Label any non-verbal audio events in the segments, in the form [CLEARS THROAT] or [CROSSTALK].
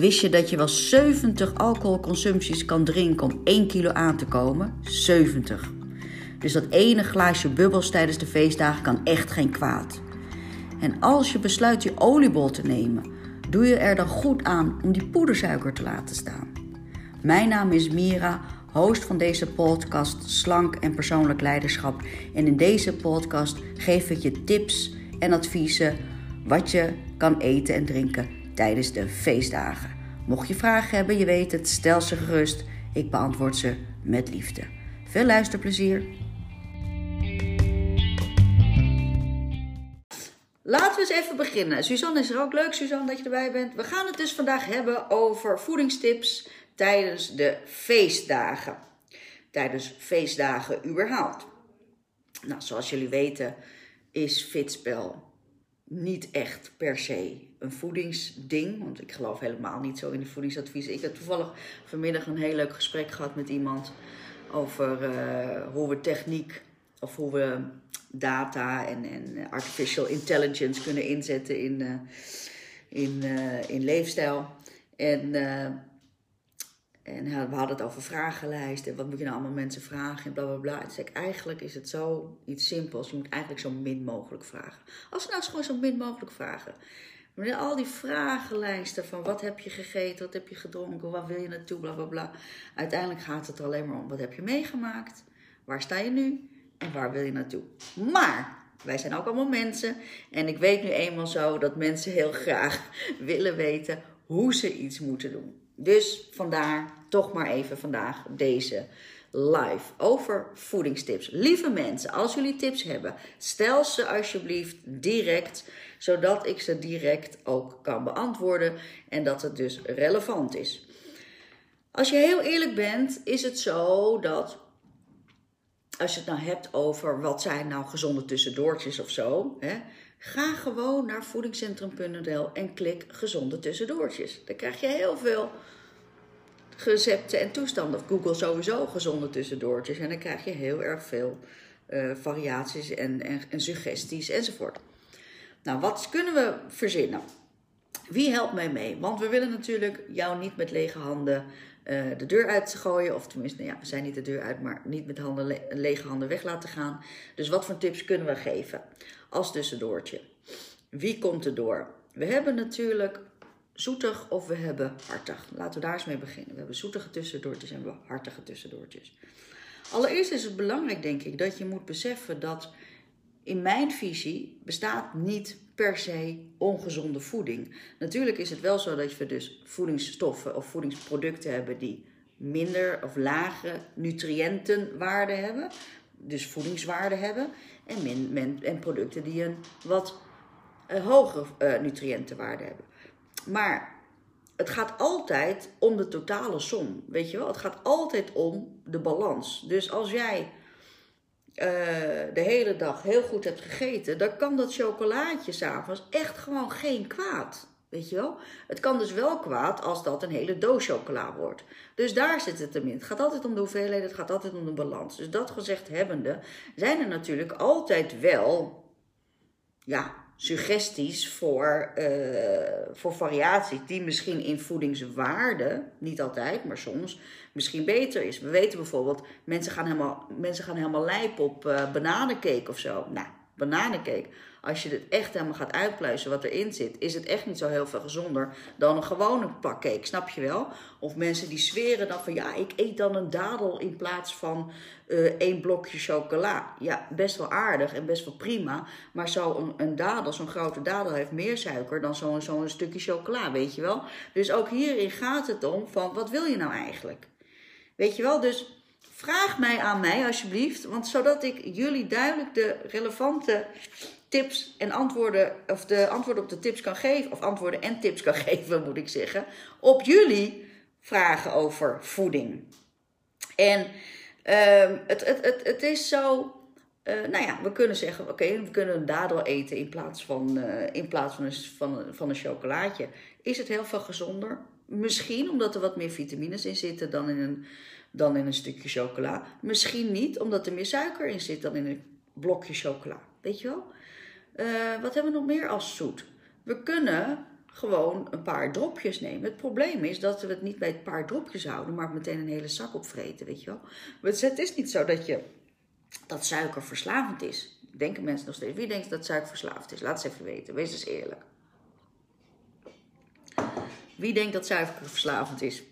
Wist je dat je wel 70 alcoholconsumpties kan drinken om 1 kilo aan te komen? 70. Dus dat ene glaasje bubbels tijdens de feestdagen kan echt geen kwaad. En als je besluit je oliebol te nemen, doe je er dan goed aan om die poedersuiker te laten staan. Mijn naam is Mira, host van deze podcast Slank en Persoonlijk Leiderschap. En in deze podcast geef ik je tips en adviezen wat je kan eten en drinken tijdens de feestdagen. Mocht je vragen hebben, je weet het, stel ze gerust. Ik beantwoord ze met liefde. Veel luisterplezier. Laten we eens even beginnen. Suzanne is er ook leuk, Suzanne, dat je erbij bent. We gaan het dus vandaag hebben over voedingstips tijdens de feestdagen. Tijdens feestdagen überhaupt. Nou, zoals jullie weten is fitspel niet echt per se een voedingsding. Want ik geloof helemaal niet zo in de voedingsadvies. Ik heb toevallig vanmiddag een heel leuk gesprek gehad met iemand over uh, hoe we techniek of hoe we data en, en artificial intelligence kunnen inzetten in, uh, in, uh, in leefstijl. En en we hadden het over vragenlijsten. Wat moet je nou allemaal mensen vragen? En bla bla bla. Ik, eigenlijk is het zo iets simpels. Je moet eigenlijk zo min mogelijk vragen. Als we nou gewoon zo min mogelijk vragen. Maar al die vragenlijsten van wat heb je gegeten, wat heb je gedronken, waar wil je naartoe, bla bla bla. Uiteindelijk gaat het er alleen maar om wat heb je meegemaakt, waar sta je nu en waar wil je naartoe. Maar wij zijn ook allemaal mensen en ik weet nu eenmaal zo dat mensen heel graag [LAUGHS] willen weten hoe ze iets moeten doen. Dus vandaar toch maar even vandaag deze live over voedingstips. Lieve mensen, als jullie tips hebben, stel ze alsjeblieft direct, zodat ik ze direct ook kan beantwoorden en dat het dus relevant is. Als je heel eerlijk bent, is het zo dat als je het nou hebt over wat zijn nou gezonde tussendoortjes of zo, hè, ga gewoon naar voedingscentrum.nl en klik gezonde tussendoortjes. Dan krijg je heel veel recepten en toestanden. Google sowieso gezonde tussendoortjes. En dan krijg je heel erg veel uh, variaties en, en, suggesties enzovoort. Nou, wat kunnen we verzinnen? Wie helpt mij mee? Want we willen natuurlijk jou niet met lege handen uh, de deur uit gooien. Of tenminste, ja, we zijn niet de deur uit, maar niet met handen le lege handen weg laten gaan. Dus wat voor tips kunnen we geven als tussendoortje? Wie komt er door? We hebben natuurlijk zoetig of we hebben hartig. Laten we daar eens mee beginnen. We hebben zoetige tussendoortjes en we hebben hartige tussendoortjes. Allereerst is het belangrijk, denk ik, dat je moet beseffen dat in mijn visie bestaat niet per se ongezonde voeding. Natuurlijk is het wel zo dat we dus voedingsstoffen of voedingsproducten hebben die minder of lage nutriëntenwaarde hebben, dus voedingswaarde hebben, en, producten die een wat uh, hogere uh, nutriëntenwaarde hebben. Maar het gaat altijd om de totale som. Weet je wel? Het gaat altijd om de balans. Dus als jij uh, de hele dag heel goed hebt gegeten, dan kan dat chocolaatje s'avonds echt gewoon geen kwaad. Weet je wel? Het kan dus wel kwaad als dat een hele doos chocola wordt. Dus daar zit het hem in. Het gaat altijd om de hoeveelheid, het gaat altijd om de balans. Dus dat gezegd hebbende, zijn er natuurlijk altijd wel, ja, suggesties voor, uh, voor variatie die misschien in voedingswaarde, niet altijd, maar soms, misschien beter is. We weten bijvoorbeeld, mensen gaan helemaal, mensen gaan helemaal lijp op uh, bananencake of zo. Nou, bananencake. Als je het echt helemaal gaat uitpluizen wat erin zit, is het echt niet zo heel veel gezonder dan een gewone pak cake, snap je wel? Of mensen die zweren dan van ja, ik eet dan een dadel in plaats van uh, één blokje chocola. Ja, best wel aardig en best wel prima. Maar zo'n een dadel, zo'n grote dadel, heeft meer suiker dan zo'n zo'n stukje chocola, weet je wel? Dus ook hierin gaat het om van wat wil je nou eigenlijk? Weet je wel, dus vraag mij aan mij alsjeblieft, want zodat ik jullie duidelijk de relevante tips en antwoorden, of de antwoorden op de tips kan geven, of antwoorden en tips kan [LAUGHS] geven, moet ik zeggen, op jullie vragen over voeding. En uh, het, het, het, het is zo. Uh, nou ja, we kunnen zeggen, oké, we kunnen een dadel eten in plaats van, uh, in plaats van, een, van, van een chocolaatje. Is het heel veel gezonder? Misschien omdat er wat meer vitamines in zitten dan in een, dan in een stukje chocola. Misschien niet, omdat er meer suiker in zit dan in een blokje chocola. Weet je wel? Uh, wat hebben we nog meer als zoet? We kunnen gewoon een paar dropjes nemen. Het probleem is dat we het niet bij het paar dropjes houden, maar meteen een hele zak opvreten, weet je wel. Het is niet zo dat, je, dat suiker verslavend is. Denken mensen nog steeds. Wie denkt dat suiker verslaafd is? Laat eens even weten. Wees eens eerlijk. Wie denkt dat suiker verslavend is?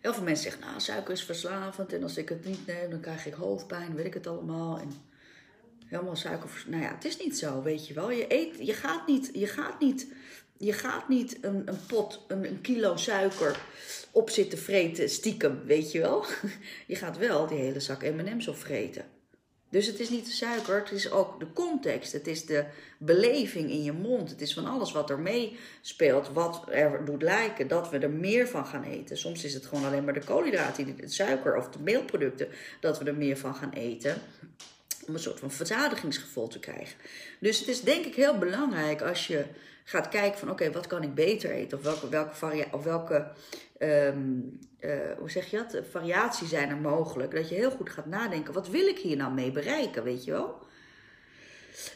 Heel veel mensen zeggen, nou, suiker is verslavend en als ik het niet neem, dan krijg ik hoofdpijn, weet ik het allemaal. Helemaal suiker. Nou ja, het is niet zo, weet je wel. Je, eet, je gaat niet, je gaat niet, je gaat niet een, een pot, een, een kilo suiker op zitten vreten, stiekem, weet je wel. [LAUGHS] Je gaat wel die hele zak M&M's opvreten. Dus het is niet de suiker, het is ook de context. Het is de beleving in je mond. Het is van alles wat er meespeelt, wat er doet lijken dat we er meer van gaan eten. Soms is het gewoon alleen maar de koolhydraten, de suiker of de meelproducten, dat we er meer van gaan eten. Om een soort van verzadigingsgevoel te krijgen. Dus het is denk ik heel belangrijk als je gaat kijken van oké, wat kan ik beter eten? Of welke, welke, varia of welke um, uh, hoe zeg je dat? variatie zijn er mogelijk. Dat je heel goed gaat nadenken, wat wil ik hier nou mee bereiken, weet je wel?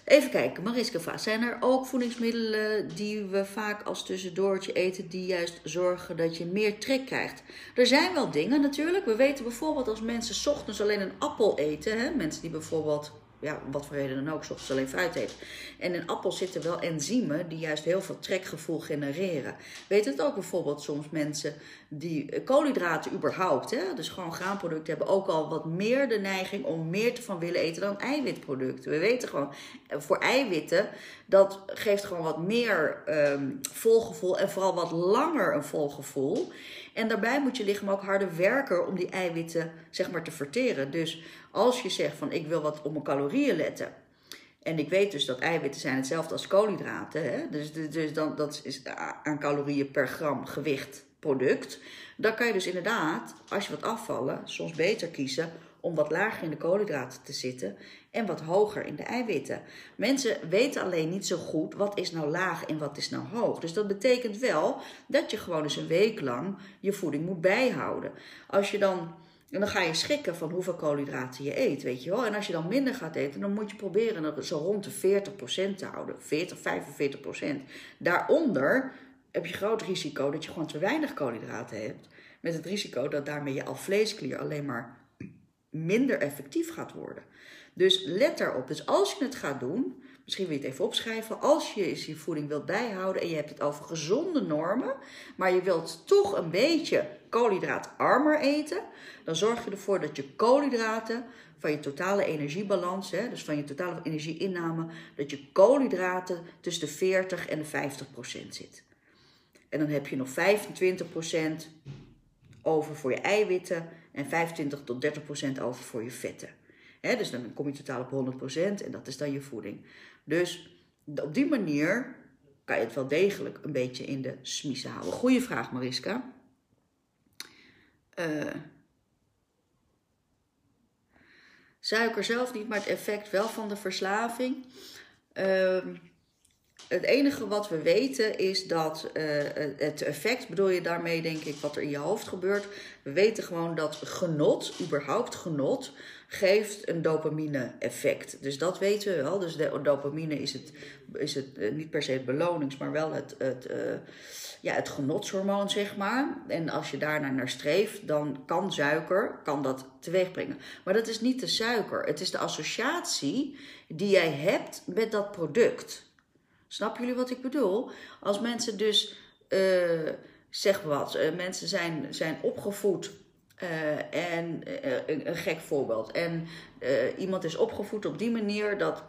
Even kijken, Mariska vraagt, zijn er ook voedingsmiddelen die we vaak als tussendoortje eten, die juist zorgen dat je meer trek krijgt? Er zijn wel dingen natuurlijk. We weten bijvoorbeeld als mensen ochtends alleen een appel eten, hè? mensen die bijvoorbeeld ja, wat voor reden dan ook, soms alleen fruit heeft. En in appels zitten wel enzymen die juist heel veel trekgevoel genereren. Weet het ook bijvoorbeeld soms mensen die eh, koolhydraten überhaupt, hè, dus gewoon graanproducten, hebben ook al wat meer de neiging om meer te van willen eten dan eiwitproducten. We weten gewoon, eh, voor eiwitten, dat geeft gewoon wat meer um, volgevoel en vooral wat langer een volgevoel. En daarbij moet je lichaam ook harder werken om die eiwitten zeg maar te verteren. Dus als je zegt van ik wil wat op mijn calorieën letten. En ik weet dus dat eiwitten zijn hetzelfde als koolhydraten. Hè? Dus, dus dan, dat is aan calorieën per gram gewicht product. Dan kan je dus inderdaad, als je wat afvallen, soms beter kiezen om wat lager in de koolhydraten te zitten en wat hoger in de eiwitten. Mensen weten alleen niet zo goed wat is nou laag en wat is nou hoog. Dus dat betekent wel dat je gewoon eens een week lang je voeding moet bijhouden. Als je dan en dan ga je schikken van hoeveel koolhydraten je eet, weet je wel. En als je dan minder gaat eten, dan moet je proberen zo rond de 40% te houden. 40, 45%. Daaronder heb je groot risico dat je gewoon te weinig koolhydraten hebt. Met het risico dat daarmee je alvleesklier alleen maar minder effectief gaat worden. Dus let daarop. Dus als je het gaat doen, misschien wil je het even opschrijven. Als je je voeding wilt bijhouden en je hebt het over gezonde normen, maar je wilt toch een beetje koolhydraatarmer eten, dan zorg je ervoor dat je koolhydraten van je totale energiebalans, hè, dus van je totale energieinname, dat je koolhydraten tussen de 40 en de 50 procent zit. En dan heb je nog 25 procent over voor je eiwitten en 25 tot 30 procent over voor je vetten. Dus dan kom je totaal op 100 procent en dat is dan je voeding. Dus op die manier kan je het wel degelijk een beetje in de smiezen houden. Goeie vraag, Mariska. Uh, suiker zelf niet, maar het effect wel van de verslaving. Uh, het enige wat we weten is dat uh, het effect, bedoel je daarmee denk ik wat er in je hoofd gebeurt. We weten gewoon dat genot, überhaupt genot, geeft een dopamine-effect. Dus dat weten we wel. Dus de dopamine is het, is het uh, niet per se het belonings, maar wel het, het, uh, ja, het genotshormoon, zeg maar. En als je daarnaar naar streeft, dan kan suiker kan dat teweeg brengen. Maar dat is niet de suiker. Het is de associatie die jij hebt met dat product. Snappen jullie wat ik bedoel? Als mensen dus, uh, zeg wat, mensen zijn, zijn opgevoed uh, en een, gek voorbeeld. En iemand is opgevoed op die manier dat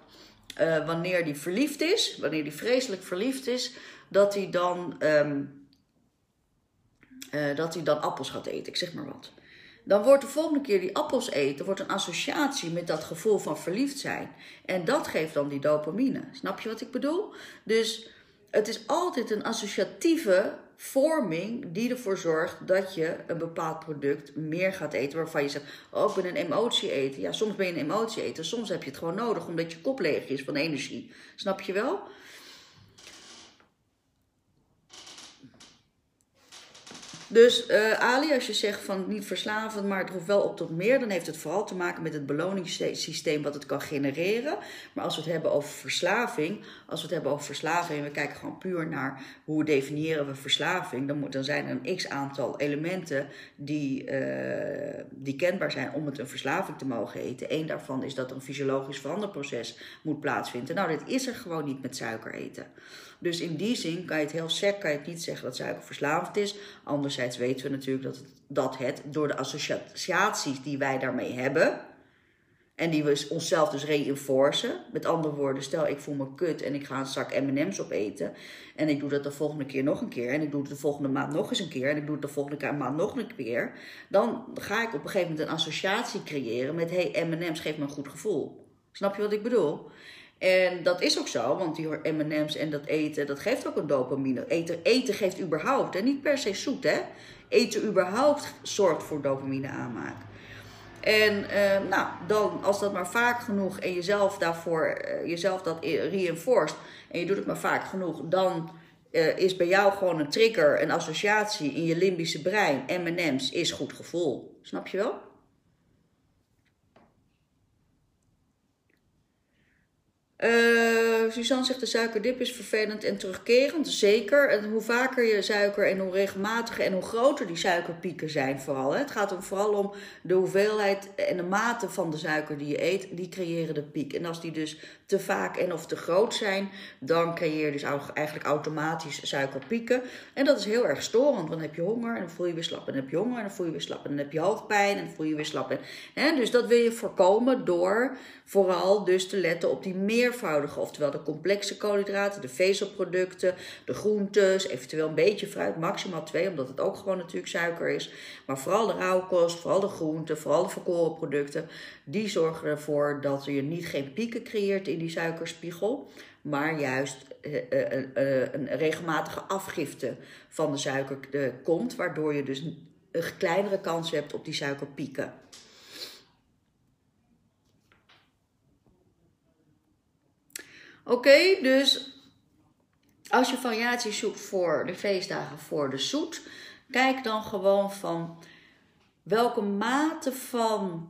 wanneer die verliefd is, wanneer die vreselijk verliefd is, dat hij dan, um, dat hij dan appels gaat eten. Ik zeg maar wat. Dan wordt de volgende keer die appels eten, wordt een associatie met dat gevoel van verliefd zijn. En dat geeft dan die dopamine. Snap je wat ik bedoel? Dus het is altijd een associatieve vorming die ervoor zorgt dat je een bepaald product meer gaat eten. Waarvan je zegt, oh ik ben een emotie eten. Ja, soms ben je een emotie eten. Soms heb je het gewoon nodig omdat je kop leeg is van energie. Snap je wel? Dus uh, Ali, als je zegt van niet verslavend, maar het hoeft wel op tot meer, dan heeft het vooral te maken met het beloningssysteem wat het kan genereren. Maar als we het hebben over verslaving, als we het hebben over verslaving we kijken gewoon puur naar hoe definiëren we verslaving, dan, moet, dan zijn er een x aantal elementen die, uh, die kenbaar zijn om het een verslaving te mogen eten. Eén daarvan is dat er een fysiologisch veranderproces moet plaatsvinden. Nou, dit is er gewoon niet met suiker eten. Dus in die zin kan je het heel sec, kan je het niet zeggen dat suiker verslavend is. Anderzijds weten we natuurlijk dat het, dat het door de associaties die wij daarmee hebben, en die we onszelf dus reinforcen. Met andere woorden, stel ik voel me kut en ik ga een zak M&M's opeten. En ik doe dat de volgende keer nog een keer. En ik doe het de volgende maand nog eens een keer. En ik doe het de volgende maand nog een keer. Dan ga ik op een gegeven moment een associatie creëren met... hey, M&M's geeft me een goed gevoel. Snap je wat ik bedoel? En dat is ook zo, want die M&M's en dat eten, dat geeft ook een dopamine. Eten, eten geeft überhaupt, en niet per se zoet hè. Eten überhaupt zorgt voor dopamine aanmaak. En eh, nou, dan, als dat maar vaak genoeg en jezelf daarvoor, uh, jezelf dat reinforced en je doet het maar vaak genoeg, dan uh, is bij jou gewoon een trigger, een associatie in je limbische brein. M&M's is goed gevoel. Snap je wel? Uh, Suzanne zegt de suikerdip is vervelend en terugkerend. Zeker. En hoe vaker je suiker en hoe regelmatiger en hoe groter die suikerpieken zijn vooral. Hè. Het gaat om, vooral om de hoeveelheid en de mate van de suiker die je eet. Die creëren de piek. En als die dus te vaak en of te groot zijn, dan creëer je dus eigenlijk automatisch suikerpieken. En dat is heel erg storend, want dan heb je honger en dan voel je weer slap en dan heb je honger en dan voel je weer slap en dan heb je hoofdpijn en dan voel je weer slap. En, dus dat wil je voorkomen door vooral dus te letten op die meervoudige, oftewel de complexe koolhydraten, de vezelproducten, de groentes, eventueel een beetje fruit, maximaal twee, omdat het ook gewoon natuurlijk suiker is. Maar vooral de rauwkost, vooral de groenten, vooral de verkoren producten, die zorgen ervoor dat je niet geen pieken creëert in die suikerspiegel, maar juist uh, uh, uh, een regelmatige afgifte van de suiker komt, waardoor je dus een kleinere kans hebt op die suikerpieken. Oké, dus als je variaties zoekt voor de feestdagen voor de zoet, kijk dan gewoon van welke mate van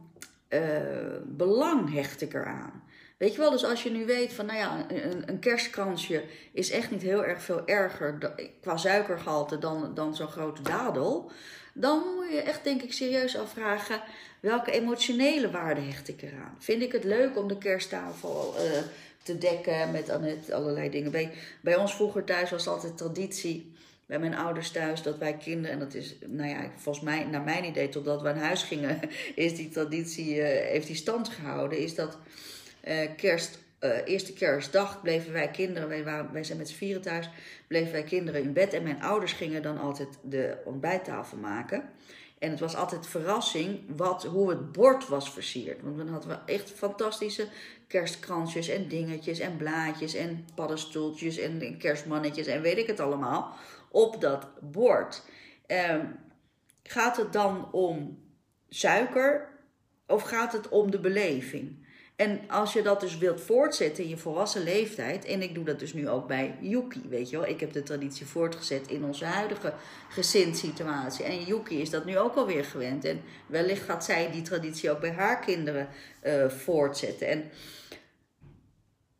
belang hecht ik eraan. Weet je wel, dus als je nu weet van, nou ja, een, een kerstkransje is echt niet heel erg veel erger qua suikergehalte dan, dan zo'n grote dadel. Dan moet je echt, denk ik, serieus afvragen, welke emotionele waarde hecht ik eraan? Vind ik het leuk om de kersttafel uh, te dekken met allerlei dingen? Bij, bij ons vroeger thuis was altijd traditie bij mijn ouders thuis dat wij kinderen, en dat is, nou ja, volgens mij, naar mijn idee, totdat we aan huis gingen, [LAUGHS] is die traditie, uh, heeft die stand gehouden, is dat uh, kerst, uh, eerste kerstdag bleven wij kinderen, wij, waren, wij zijn met z'n vieren thuis, bleven wij kinderen in bed en mijn ouders gingen dan altijd de ontbijttafel maken. En het was altijd verrassing wat, hoe het bord was versierd. Want dan hadden we echt fantastische kerstkransjes en dingetjes en blaadjes en paddenstoeltjes en kerstmannetjes en weet ik het allemaal op dat bord. Um, gaat het dan om suiker of gaat het om de beleving? En als je dat dus wilt voortzetten in je volwassen leeftijd, en ik doe dat dus nu ook bij Yuki, weet je wel, ik heb de traditie voortgezet in onze huidige gezinssituatie. En Yuki is dat nu ook alweer gewend. En wellicht gaat zij die traditie ook bij haar kinderen uh, voortzetten. En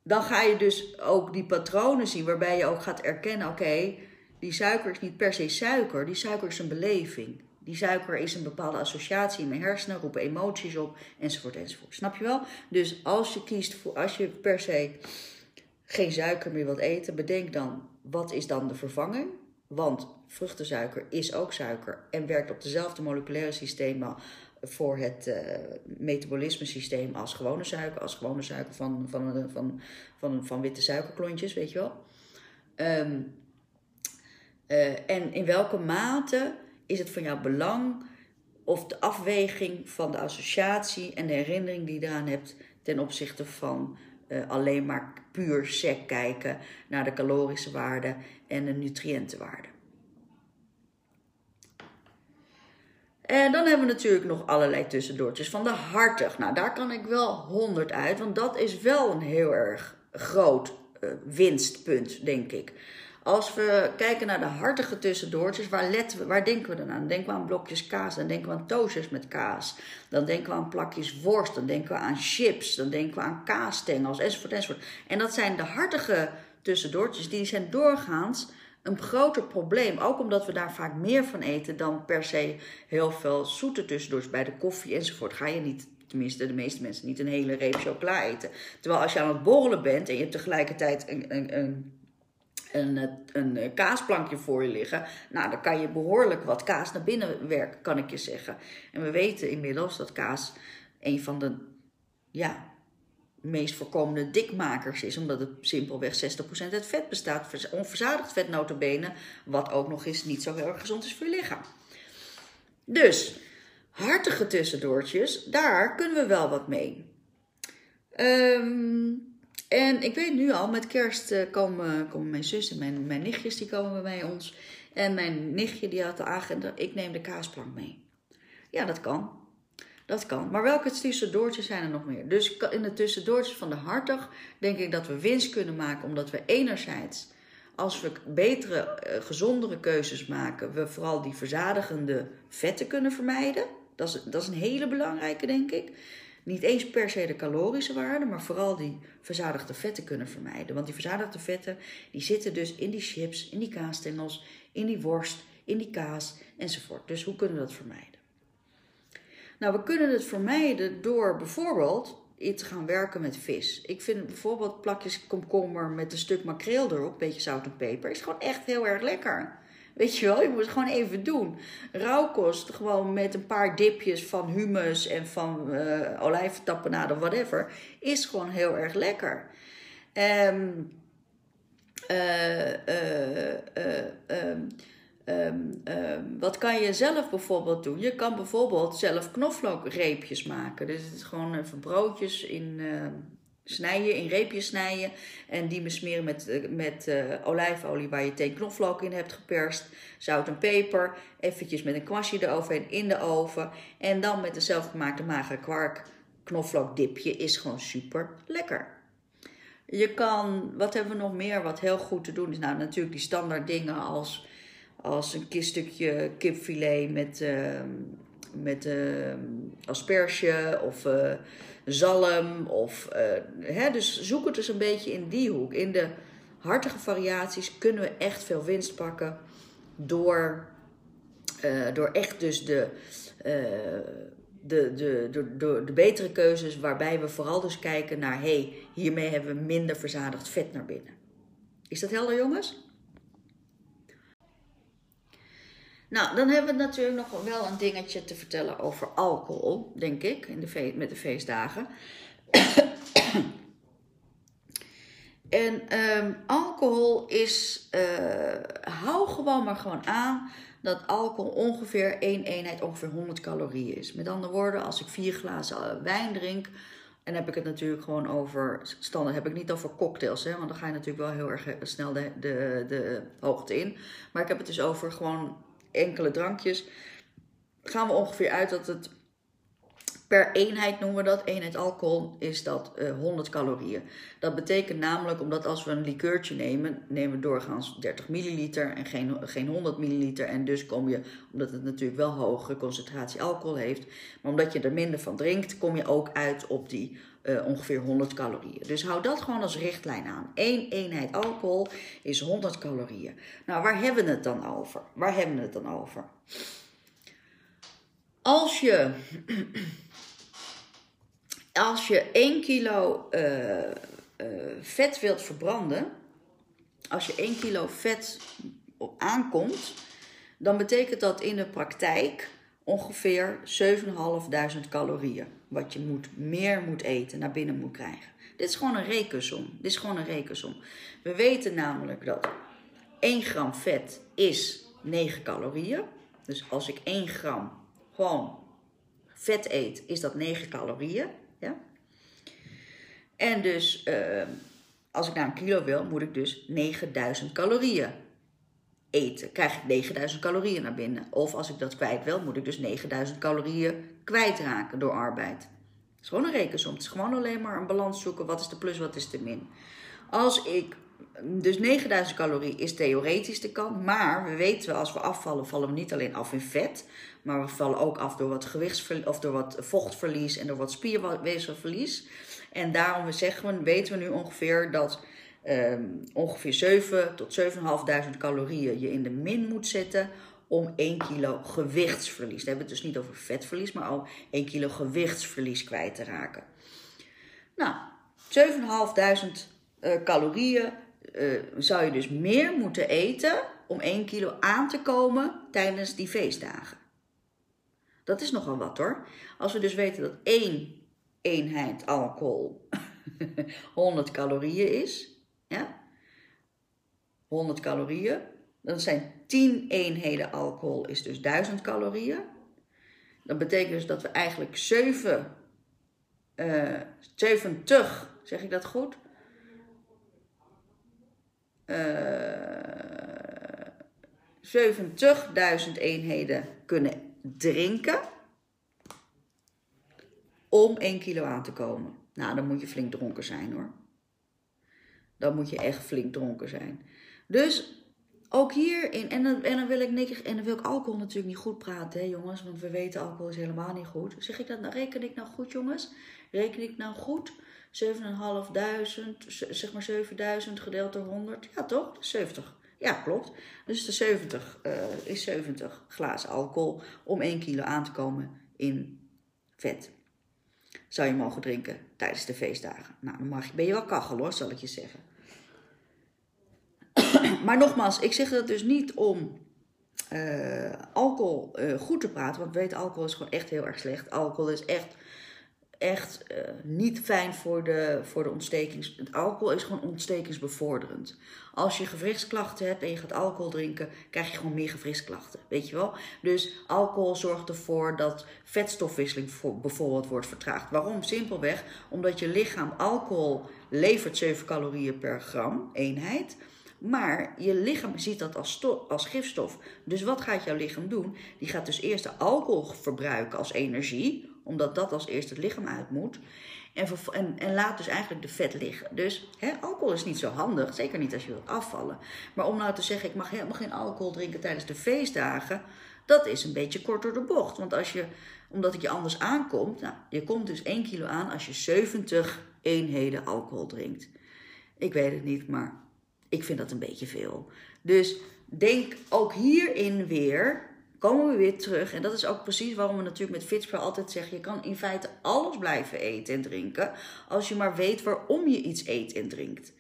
dan ga je dus ook die patronen zien, waarbij je ook gaat erkennen: oké, die suiker is niet per se suiker, die suiker is een beleving. Die suiker is een bepaalde associatie in mijn hersenen, roepen emoties op, enzovoort, enzovoort. Snap je wel? Dus als je kiest voor, als je per se geen suiker meer wilt eten, bedenk dan, wat is dan de vervanging? Want vruchtensuiker is ook suiker en werkt op dezelfde moleculaire systemen voor het uh, metabolisme systeem als gewone suiker, als gewone suiker van, van, van, van, van, witte suikerklontjes, weet je wel. Um, uh, en in welke mate is het van jouw belang of de afweging van de associatie en de herinnering die je eraan hebt ten opzichte van uh, alleen maar puur sec kijken naar de calorische waarde en de nutriëntenwaarde. En dan hebben we natuurlijk nog allerlei tussendoortjes van de hartig. Nou, daar kan ik wel 100 uit, want dat is wel een heel erg groot uh, winstpunt, denk ik. Als we kijken naar de hartige tussendoortjes, waar, letten waar denken we dan aan? Denken we aan blokjes kaas, dan denken we aan toasters met kaas. Dan denken we aan plakjes worst, dan denken we aan chips, dan denken we aan kaasstengels, enzovoort, enzovoort. En dat zijn de hartige tussendoortjes, die zijn doorgaans een groter probleem. Ook omdat we daar vaak meer van eten dan per se heel veel zoete tussendoortjes bij de koffie enzovoort. Ga je niet tenminste de meeste mensen, niet een hele reep chocola eten. Terwijl als je aan het borrelen bent en je hebt tegelijkertijd een, een, een een, een, kaasplankje voor je liggen. Nou, dan kan je behoorlijk wat kaas naar binnen werken, kan ik je zeggen. En we weten inmiddels dat kaas een van de ja, meest voorkomende dikmakers is. Omdat het simpelweg 60% uit vet bestaat. Onverzadigd vet notabene. Wat ook nog eens niet zo heel erg gezond is voor je lichaam. Dus, hartige tussendoortjes, daar kunnen we wel wat mee. Um, en ik weet nu al, met kerst uh, komen, komen mijn zus en mijn, mijn nichtjes, die komen bij ons. En mijn nichtje die had de agenda, ik neem de kaasplank mee. Ja, dat kan. Dat kan. Maar welke tussendoortjes zijn er nog meer? Dus in de tussendoortjes van de hartig denk ik dat we winst kunnen maken. Omdat we enerzijds, als we betere, uh, gezondere keuzes maken, we vooral die verzadigende vetten kunnen vermijden. Dat is, dat is een hele belangrijke, denk ik niet eens per se de calorische waarde, maar vooral die verzadigde vetten kunnen vermijden. Want die verzadigde vetten die zitten dus in die chips, in die kaasstengels, in die worst, in die kaas enzovoort. Dus hoe kunnen we dat vermijden? Nou, we kunnen het vermijden door bijvoorbeeld iets te gaan werken met vis. Ik vind bijvoorbeeld plakjes komkommer met een stuk makreel erop, een beetje zout en peper, is gewoon echt heel erg lekker. Weet je wel, je moet het gewoon even doen. Rauwkost, gewoon met een paar dipjes van hummus en van uh, olijftappenade of whatever, is gewoon heel erg lekker. Um, wat kan je zelf bijvoorbeeld doen? Je kan bijvoorbeeld zelf knoflookreepjes maken. Dus het is gewoon even broodjes in snijden, in reepjes snijden. En die besmeren met, eh, met uh, olijfolie waar je thee knoflook in hebt geperst. Zout en peper. Eventjes met een kwastje eroverheen in de oven. En dan met een zelfgemaakte magere kwark knoflookdipje is gewoon super lekker. Je kan, wat hebben we nog meer wat heel goed te doen is? Nou, natuurlijk die standaard dingen als, als een stukje kipfilet met, uh, met uh, asperge of zalm. Of, uh, hè, dus zoek het dus een beetje in die hoek. In de hartige variaties kunnen we echt veel winst pakken door, uh, door echt dus de, uh, de, de, de, de, de, betere keuzes, waarbij we vooral dus kijken naar, hé, hey, hiermee hebben we minder verzadigd vet naar binnen. Is dat helder, jongens? Nou, dan hebben we natuurlijk nog wel een dingetje te vertellen over alcohol, denk ik, in de met de feestdagen. [COUGHS] en um, alcohol is, uh, hou gewoon maar gewoon aan dat alcohol ongeveer één eenheid, ongeveer 100 calorieën is. Met andere woorden, als ik vier glazen eh, wijn drink, en heb ik het natuurlijk gewoon over, standaard heb ik niet over cocktails, hè, want dan ga je natuurlijk wel heel erg eh, snel de, de, de hoogte in. Maar ik heb het dus over gewoon enkele drankjes, gaan we ongeveer uit dat het per eenheid noemen we dat, eenheid alcohol, is dat uh, eh, 100 calorieën. Dat betekent namelijk, omdat als we een likeurtje nemen, nemen we doorgaans 30 milliliter en geen, geen 100 milliliter. En dus kom je, omdat het natuurlijk wel hogere concentratie alcohol heeft, maar omdat je er minder van drinkt, kom je ook uit op die uh, ongeveer 100 calorieën. Dus hou dat gewoon als richtlijn aan. Eén eenheid alcohol is 100 calorieën. Nou, waar hebben we het dan over? Waar hebben we het dan over? Als je, [CLEARS THROAT] als je 1 kilo uh, uh, vet wilt verbranden, als je 1 kilo vet aankomt, dan betekent dat in de praktijk ongeveer 7.500 calorieën. Wat je moet, meer moet eten, naar binnen moet krijgen. Dit is gewoon een rekensom. Dit is gewoon een rekensom. We weten namelijk dat 1 gram vet is 9 calorieën. Dus als ik 1 gram gewoon vet eet, is dat 9 calorieën. Ja? En dus uh, als ik naar een kilo wil, moet ik dus 9000 calorieën krijg ik 9000 calorieën naar binnen. Of als ik dat kwijt wil, moet ik dus 9000 calorieën kwijtraken door arbeid. Het is gewoon een rekensom. Het is gewoon alleen maar een balans zoeken. Wat is de plus, wat is de min. Als ik dus 9000 calorieën is theoretisch de kant. Maar we weten wel, als we afvallen, vallen we niet alleen af in vet. Maar we vallen ook af door wat gewichtsverlies, of door wat vochtverlies en door wat spierweefselverlies. En daarom zeggen we, weten we nu ongeveer dat ehm, ongeveer 7 tot 7.500 calorieën je in de min moet zetten om 1 kilo gewichtsverlies. We hebben het dus niet over vetverlies, maar al 1 kilo gewichtsverlies kwijt te raken. Nou, 7.500 uh, calorieën uh, zou je dus meer moeten eten om 1 kilo aan te komen tijdens die feestdagen. Dat is nogal wat hoor. Als we dus weten dat één eenheid alcohol [LAUGHS] 100 calorieën is, ja, 100 calorieën, dan zijn 10 eenheden alcohol is dus 1000 calorieën. Dat betekent dus dat we eigenlijk 7, uh, 70, zeg ik dat goed? Uh, 70.000 eenheden kunnen drinken om 1 kilo aan te komen. Nou, dan moet je flink dronken zijn hoor. Dan moet je echt flink dronken zijn. Dus ook hierin, en dan, en wil ik niks, en dan wil ik alcohol natuurlijk niet goed praten, hè, jongens, want we weten alcohol is helemaal niet goed. Zeg ik dat nou, reken ik nou goed, jongens? Reken ik nou goed? 7.500, zeg maar 7000 gedeeld door 100, ja toch? 70. Ja, klopt. Dus de 70 uh, is 70 glazen alcohol om 1 kilo aan te komen in vet. Zou je mogen drinken tijdens de feestdagen. Nou, dan mag je, ben je wel kachel hoor, zal ik je zeggen. [CLEARS THROAT] maar nogmaals, ik zeg dat dus niet om uh, alcohol uh, goed te praten. Want weet, alcohol is gewoon echt heel erg slecht. Alcohol is echt echt uh, niet fijn voor de, voor de ontstekings... Het alcohol is gewoon ontstekingsbevorderend. Als je gewrichtsklachten hebt en je gaat alcohol drinken, krijg je gewoon meer gewrichtsklachten. Weet je wel? Dus alcohol zorgt ervoor dat vetstofwisseling voor, bijvoorbeeld wordt vertraagd. Waarom? Simpelweg omdat je lichaam alcohol levert 7 calorieën per gram eenheid... Maar je lichaam ziet dat als, als gifstof. Dus wat gaat jouw lichaam doen? Die gaat dus eerst de alcohol verbruiken als energie omdat dat als eerste het lichaam uit moet. En, en, en laat dus eigenlijk de vet liggen. Dus hè, alcohol is niet zo handig, zeker niet als je wilt afvallen. Maar om nou te zeggen, ik mag helemaal geen alcohol drinken tijdens de feestdagen, dat is een beetje kort door de bocht. Want als je, omdat het je anders aankomt, nou, je komt dus 1 kilo aan als je 70 eenheden alcohol drinkt. Ik weet het niet, maar ik vind dat een beetje veel. Dus denk ook hierin weer komen we weer terug. En dat is ook precies waarom we natuurlijk met Fitspro altijd zeggen: je kan in feite alles blijven eten en drinken. Als je maar weet waarom je iets eet en drinkt.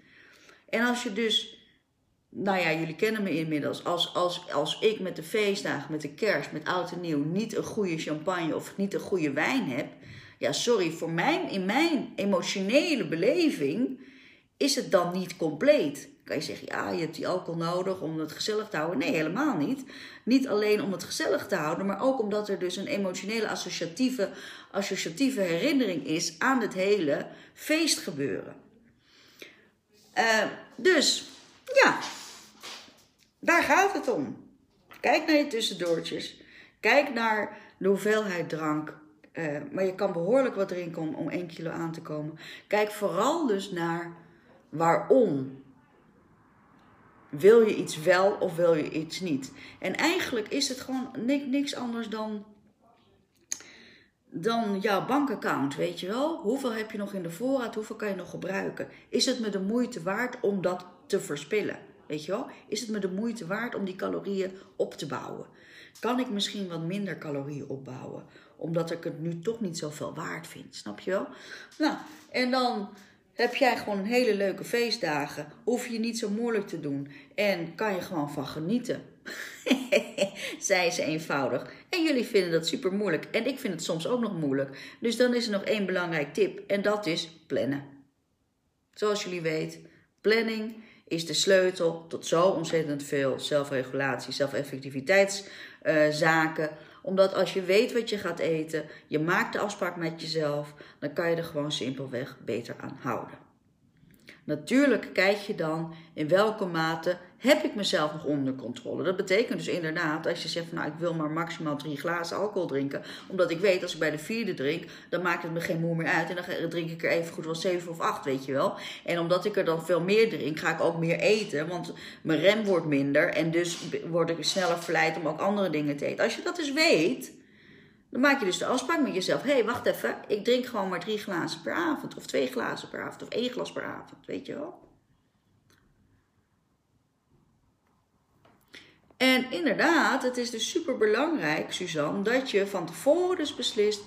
En als je dus, nou ja, jullie kennen me inmiddels. Als, als, als ik met de feestdagen, met de kerst, met oud en nieuw niet een goede champagne of niet een goede wijn heb. Ja, sorry, voor mijn, in mijn emotionele beleving is het dan niet compleet kan je zeggen, ja, je hebt die alcohol nodig om het gezellig te houden. Nee, helemaal niet. Niet alleen om het gezellig te houden, maar ook omdat er dus een emotionele associatieve, associatieve herinnering is aan het hele feestgebeuren. Uh, dus, ja, daar gaat het om. Kijk naar je tussendoortjes. Kijk naar de hoeveelheid drank. Uh, maar je kan behoorlijk wat drinken om, om 1 kilo aan te komen. Kijk vooral dus naar waarom wil je iets wel of wil je iets niet? En eigenlijk is het gewoon niks anders dan, dan jouw bankaccount, weet je wel? Hoeveel heb je nog in de voorraad? Hoeveel kan je nog gebruiken? Is het me de moeite waard om dat te verspillen? Weet je wel? Is het me de moeite waard om die calorieën op te bouwen? Kan ik misschien wat minder calorieën opbouwen? Omdat ik het nu toch niet zoveel waard vind. Snap je wel? Nou, en dan heb jij gewoon hele leuke feestdagen. Hoef je niet zo moeilijk te doen. En kan je gewoon van genieten. [LAUGHS] Zij ze eenvoudig. En jullie vinden dat super moeilijk. En ik vind het soms ook nog moeilijk. Dus dan is er nog één belangrijk tip. En dat is plannen. Zoals jullie weten, planning is de sleutel tot zo ontzettend veel zelfregulatie, zelfeffectiviteitszaken. Uh, omdat als je weet wat je gaat eten, je maakt de afspraak met jezelf, dan kan je er gewoon simpelweg beter aan houden. Natuurlijk kijk je dan in welke mate heb ik mezelf nog onder controle. Dat betekent dus inderdaad, als je zegt van nou ik wil maar maximaal drie glazen alcohol drinken. Omdat ik weet als ik bij de vierde drink, dan maakt het me geen moe meer uit. En dan drink ik er even goed wel zeven of acht, weet je wel. En omdat ik er dan veel meer drink, ga ik ook meer eten. Want mijn rem wordt minder en dus word ik sneller verleid om ook andere dingen te eten. Als je dat dus weet, dan maak je dus de afspraak met jezelf. Hé, hey, wacht even. Ik drink gewoon maar drie glazen per avond. Of twee glazen per avond. Of één glas per avond. Weet je wel? En inderdaad, het is dus super belangrijk, Suzanne, dat je van tevoren dus beslist: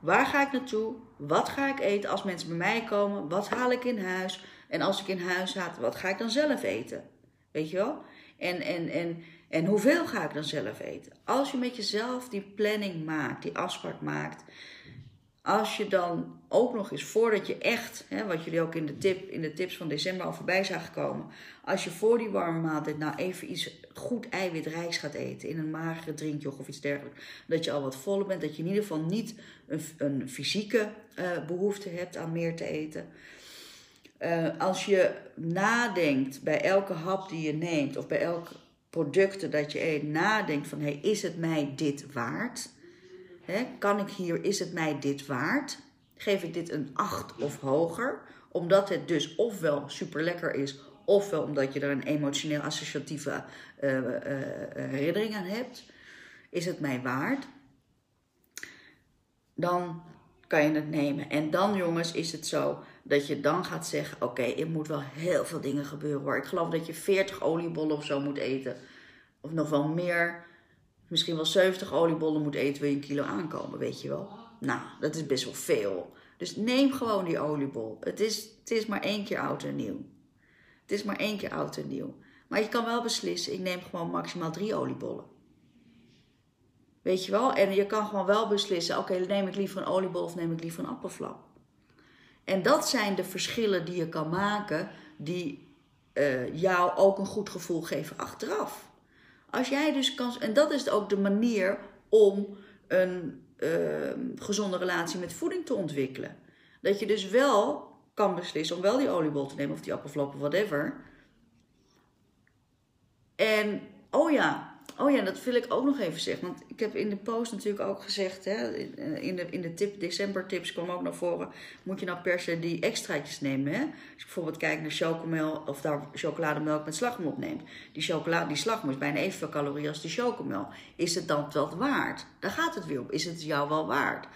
waar ga ik naartoe? Wat ga ik eten als mensen bij mij komen? Wat haal ik in huis? En als ik in huis haal, wat ga ik dan zelf eten? Weet je wel? En, en, en, en hoeveel ga ik dan zelf eten? Als je met jezelf die planning maakt, die afspraak maakt. Als je dan ook nog eens voordat je echt, hè, wat jullie ook in de, tip, in de tips van december al voorbij zagen komen. Als je voor die warme maaltijd nou even iets goed eiwitrijks gaat eten. In een magere drinkje of iets dergelijks. Dat je al wat voller bent. Dat je in ieder geval niet een, een fysieke uh, behoefte hebt aan meer te eten. Uh, als je nadenkt bij elke hap die je neemt of bij elk product dat je nadenkt van hey, is het mij dit waard? Kan ik hier, is het mij dit waard? Geef ik dit een 8 of hoger? Omdat het dus ofwel super lekker is, ofwel omdat je er een emotioneel associatieve uh, herinnering aan hebt. Is het mij waard? Dan kan je het nemen. En dan, jongens, is het zo dat je dan gaat zeggen: Oké, er moet wel heel veel dingen gebeuren hoor. Ik geloof dat je 40 oliebollen of zo moet eten. Of nog wel meer. Misschien wel 70 oliebollen moet eten, wil je een kilo aankomen, weet je wel. Nou, dat is best wel veel. Dus neem gewoon die oliebol. Het is, het is maar één keer oud en nieuw. Het is maar één keer oud en nieuw. Maar je kan wel beslissen, ik neem gewoon maximaal drie oliebollen. Weet je wel? En je kan gewoon wel beslissen, oké, neem ik liever een oliebol of neem ik liever een appelflap. En dat zijn de verschillen die je kan maken, die uh, jou ook een goed gevoel geven achteraf. Als jij dus kan, en dat is ook de manier om een uh, gezonde relatie met voeding te ontwikkelen. Dat je dus wel kan beslissen om wel die oliebol te nemen of die appelflap of whatever. En, oh ja, Oh ja, dat wil ik ook nog even zeggen. Want ik heb in de post natuurlijk ook gezegd, hè, in de, in de tip, december tips kwam ook naar voren. Moet je nou per se die extraatjes nemen? Hè? Als je bijvoorbeeld kijkt naar chocomel of daar chocolademelk met slagroom opneemt. Die, chocolade, die slagroom is bijna evenveel calorieën als die chocomel. Is het dan wel waard? Daar gaat het weer op. Is het jou wel waard?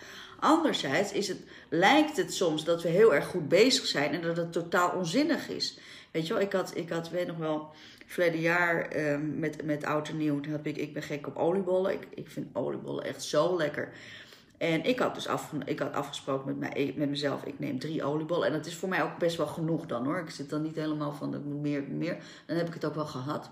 Anderzijds is het, lijkt het soms dat we heel erg goed bezig zijn en dat het totaal onzinnig is. Weet je wel, ik had, ik had weet nog wel, verleden jaar um, met, met oud en nieuw, heb ik, ik ben gek op oliebollen. Ik, ik vind oliebollen echt zo lekker. En ik had dus af, ik had afgesproken met, mij, met mezelf, ik neem drie oliebollen. En dat is voor mij ook best wel genoeg dan hoor. Ik zit dan niet helemaal van, ik moet meer, meer. Dan heb ik het ook wel gehad.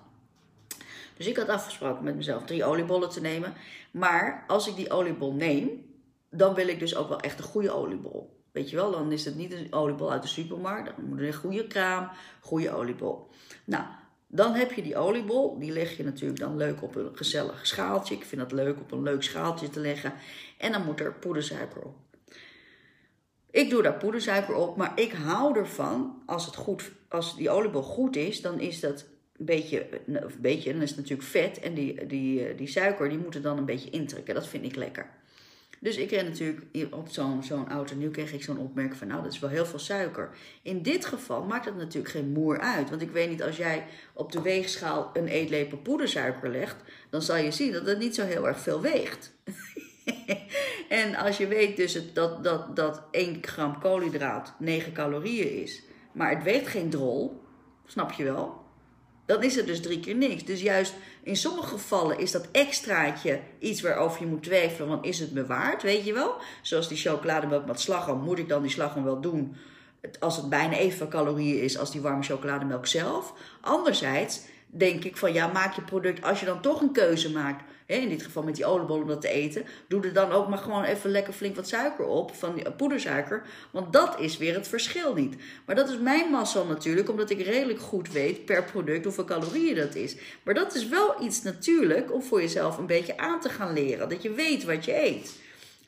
Dus ik had afgesproken met mezelf drie oliebollen te nemen. Maar als ik die oliebol neem, dan wil ik dus ook wel echt een goede oliebol. Weet je wel, dan is het niet een oliebol uit de supermarkt. Dan moet er een goede kraam, goede oliebol. Nou, dan heb je die oliebol. Die leg je natuurlijk dan leuk op een gezellig schaaltje. Ik vind het leuk op een leuk schaaltje te leggen. En dan moet er poedersuiker op. Ik doe daar poedersuiker op, maar ik hou ervan als, het goed, als die oliebol goed is, dan is dat een beetje, een beetje, dan is het natuurlijk vet en die, die, die suiker die moet er dan een beetje intrekken. Dat vind ik lekker. Dus ik kreeg natuurlijk op zo'n zo'n en nieuw kreeg ik zo'n opmerking van nou dat is wel heel veel suiker. In dit geval maakt het natuurlijk geen moer uit. Want ik weet niet als jij op de weegschaal een eetlepel poedersuiker legt, dan zal je zien dat het niet zo heel erg veel weegt. [LAUGHS] en als je weet dus dat, dat, dat 1 gram koolhydraat 9 calorieën is, maar het weegt geen drol, snap je wel? dan is het dus drie keer niks. Dus juist in sommige gevallen is dat extraatje iets waarover je moet twijfelen. Want is het me waard, weet je wel? Zoals die chocolademelk met slagroom. Moet ik dan die slagroom wel doen? Als het bijna evenveel calorieën is als die warme chocolademelk zelf. Anderzijds denk ik van ja, maak je product als je dan toch een keuze maakt in dit geval met die oliebol om dat te eten, doe er dan ook maar gewoon even lekker flink wat suiker op, van die poedersuiker, want dat is weer het verschil niet. Maar dat is mijn massa natuurlijk, omdat ik redelijk goed weet per product hoeveel calorieën dat is. Maar dat is wel iets natuurlijk om voor jezelf een beetje aan te gaan leren, dat je weet wat je eet.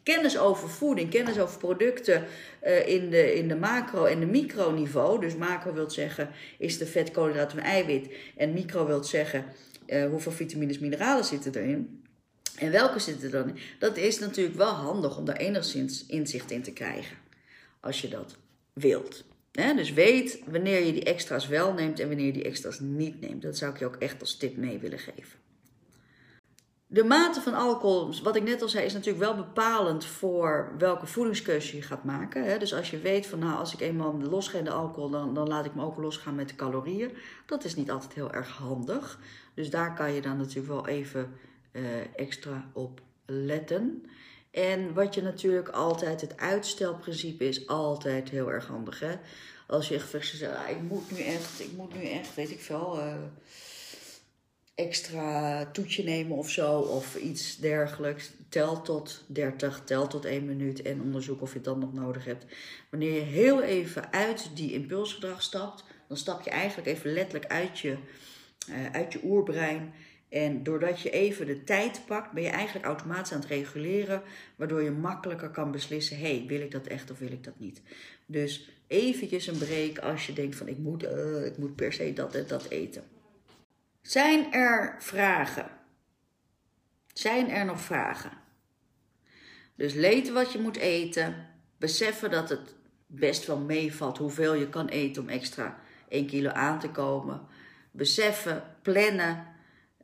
kennis over voeding, kennis over producten uh, in, de, in de macro- en de microniveau. Dus macro wil zeggen, is de vet, koolhydraten en eiwit. En micro wil zeggen, uh, hoeveel vitamines, mineralen zitten erin. En welke zitten er dan in? Dat is natuurlijk wel handig om daar enigszins inzicht in te krijgen. Als je dat wilt. dus weet wanneer je die extra's wel neemt en wanneer je die extra's niet neemt. Dat zou ik je ook echt als tip mee willen geven. De mate van alcohol, wat ik net al zei, is natuurlijk wel bepalend voor welke voedingskeuze je gaat maken. Dus als je weet van nou, als ik eenmaal in de alcohol, dan, dan laat ik me ook losgaan met de calorieën. Dat is niet altijd heel erg handig. Dus daar kan je dan natuurlijk wel even uh, extra op letten. En wat je natuurlijk altijd, het uitstelprincipe is altijd heel erg handig. Hè? Als je echt zegt, ah, ik moet nu echt, ik moet nu echt, weet ik veel, uh, extra toetje nemen of zo. Of iets dergelijks. Tel tot 30, tel tot 1 minuut en onderzoek of je het dan nog nodig hebt. Wanneer je heel even uit die impulsgedrag stapt, dan stap je eigenlijk even letterlijk uit je, uit je oerbrein. En doordat je even de tijd pakt, ben je eigenlijk automatisch aan het reguleren, waardoor je makkelijker kan beslissen: hey, wil ik dat echt of wil ik dat niet? Dus eventjes een break als je denkt van ik moet, uh, ik moet per se dat en dat eten. Zijn er vragen? Zijn er nog vragen? Dus weten wat je moet eten, beseffen dat het best wel meevalt hoeveel je kan eten om extra 1 kilo aan te komen. Beseffen, plannen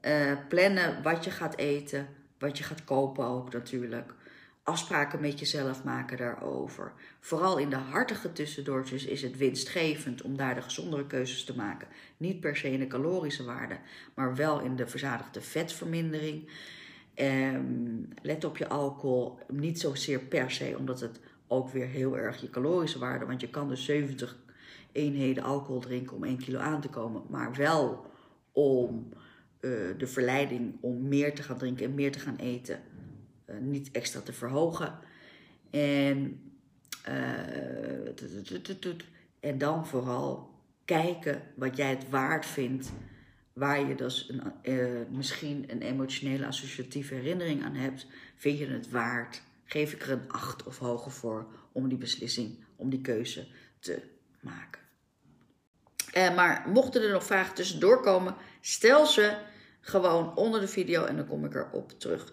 uh, plannen wat je gaat eten, wat je gaat kopen ook natuurlijk. Afspraken met jezelf maken daarover. Vooral in de hartige tussendoortjes is het winstgevend om daar de gezondere keuzes te maken. Niet per se in de calorische waarde, maar wel in de verzadigde vetvermindering. Um, let op je alcohol, niet zozeer per se, omdat het ook weer heel erg je calorische waarde, want je kan dus 70 eenheden alcohol drinken om 1 kilo aan te komen, maar wel om eh, de verleiding om meer te gaan drinken en meer te gaan eten uh, niet extra te verhogen. En, uh, en dan vooral kijken wat jij het waard vindt, waar je dus een, misschien een emotionele associatieve herinnering aan hebt. Vind je het waard? Geef ik er een acht of hoger voor om die beslissing, om die keuze te maken. Maar mochten er nog vragen tussendoor komen, stel ze gewoon onder de video en dan kom ik erop terug.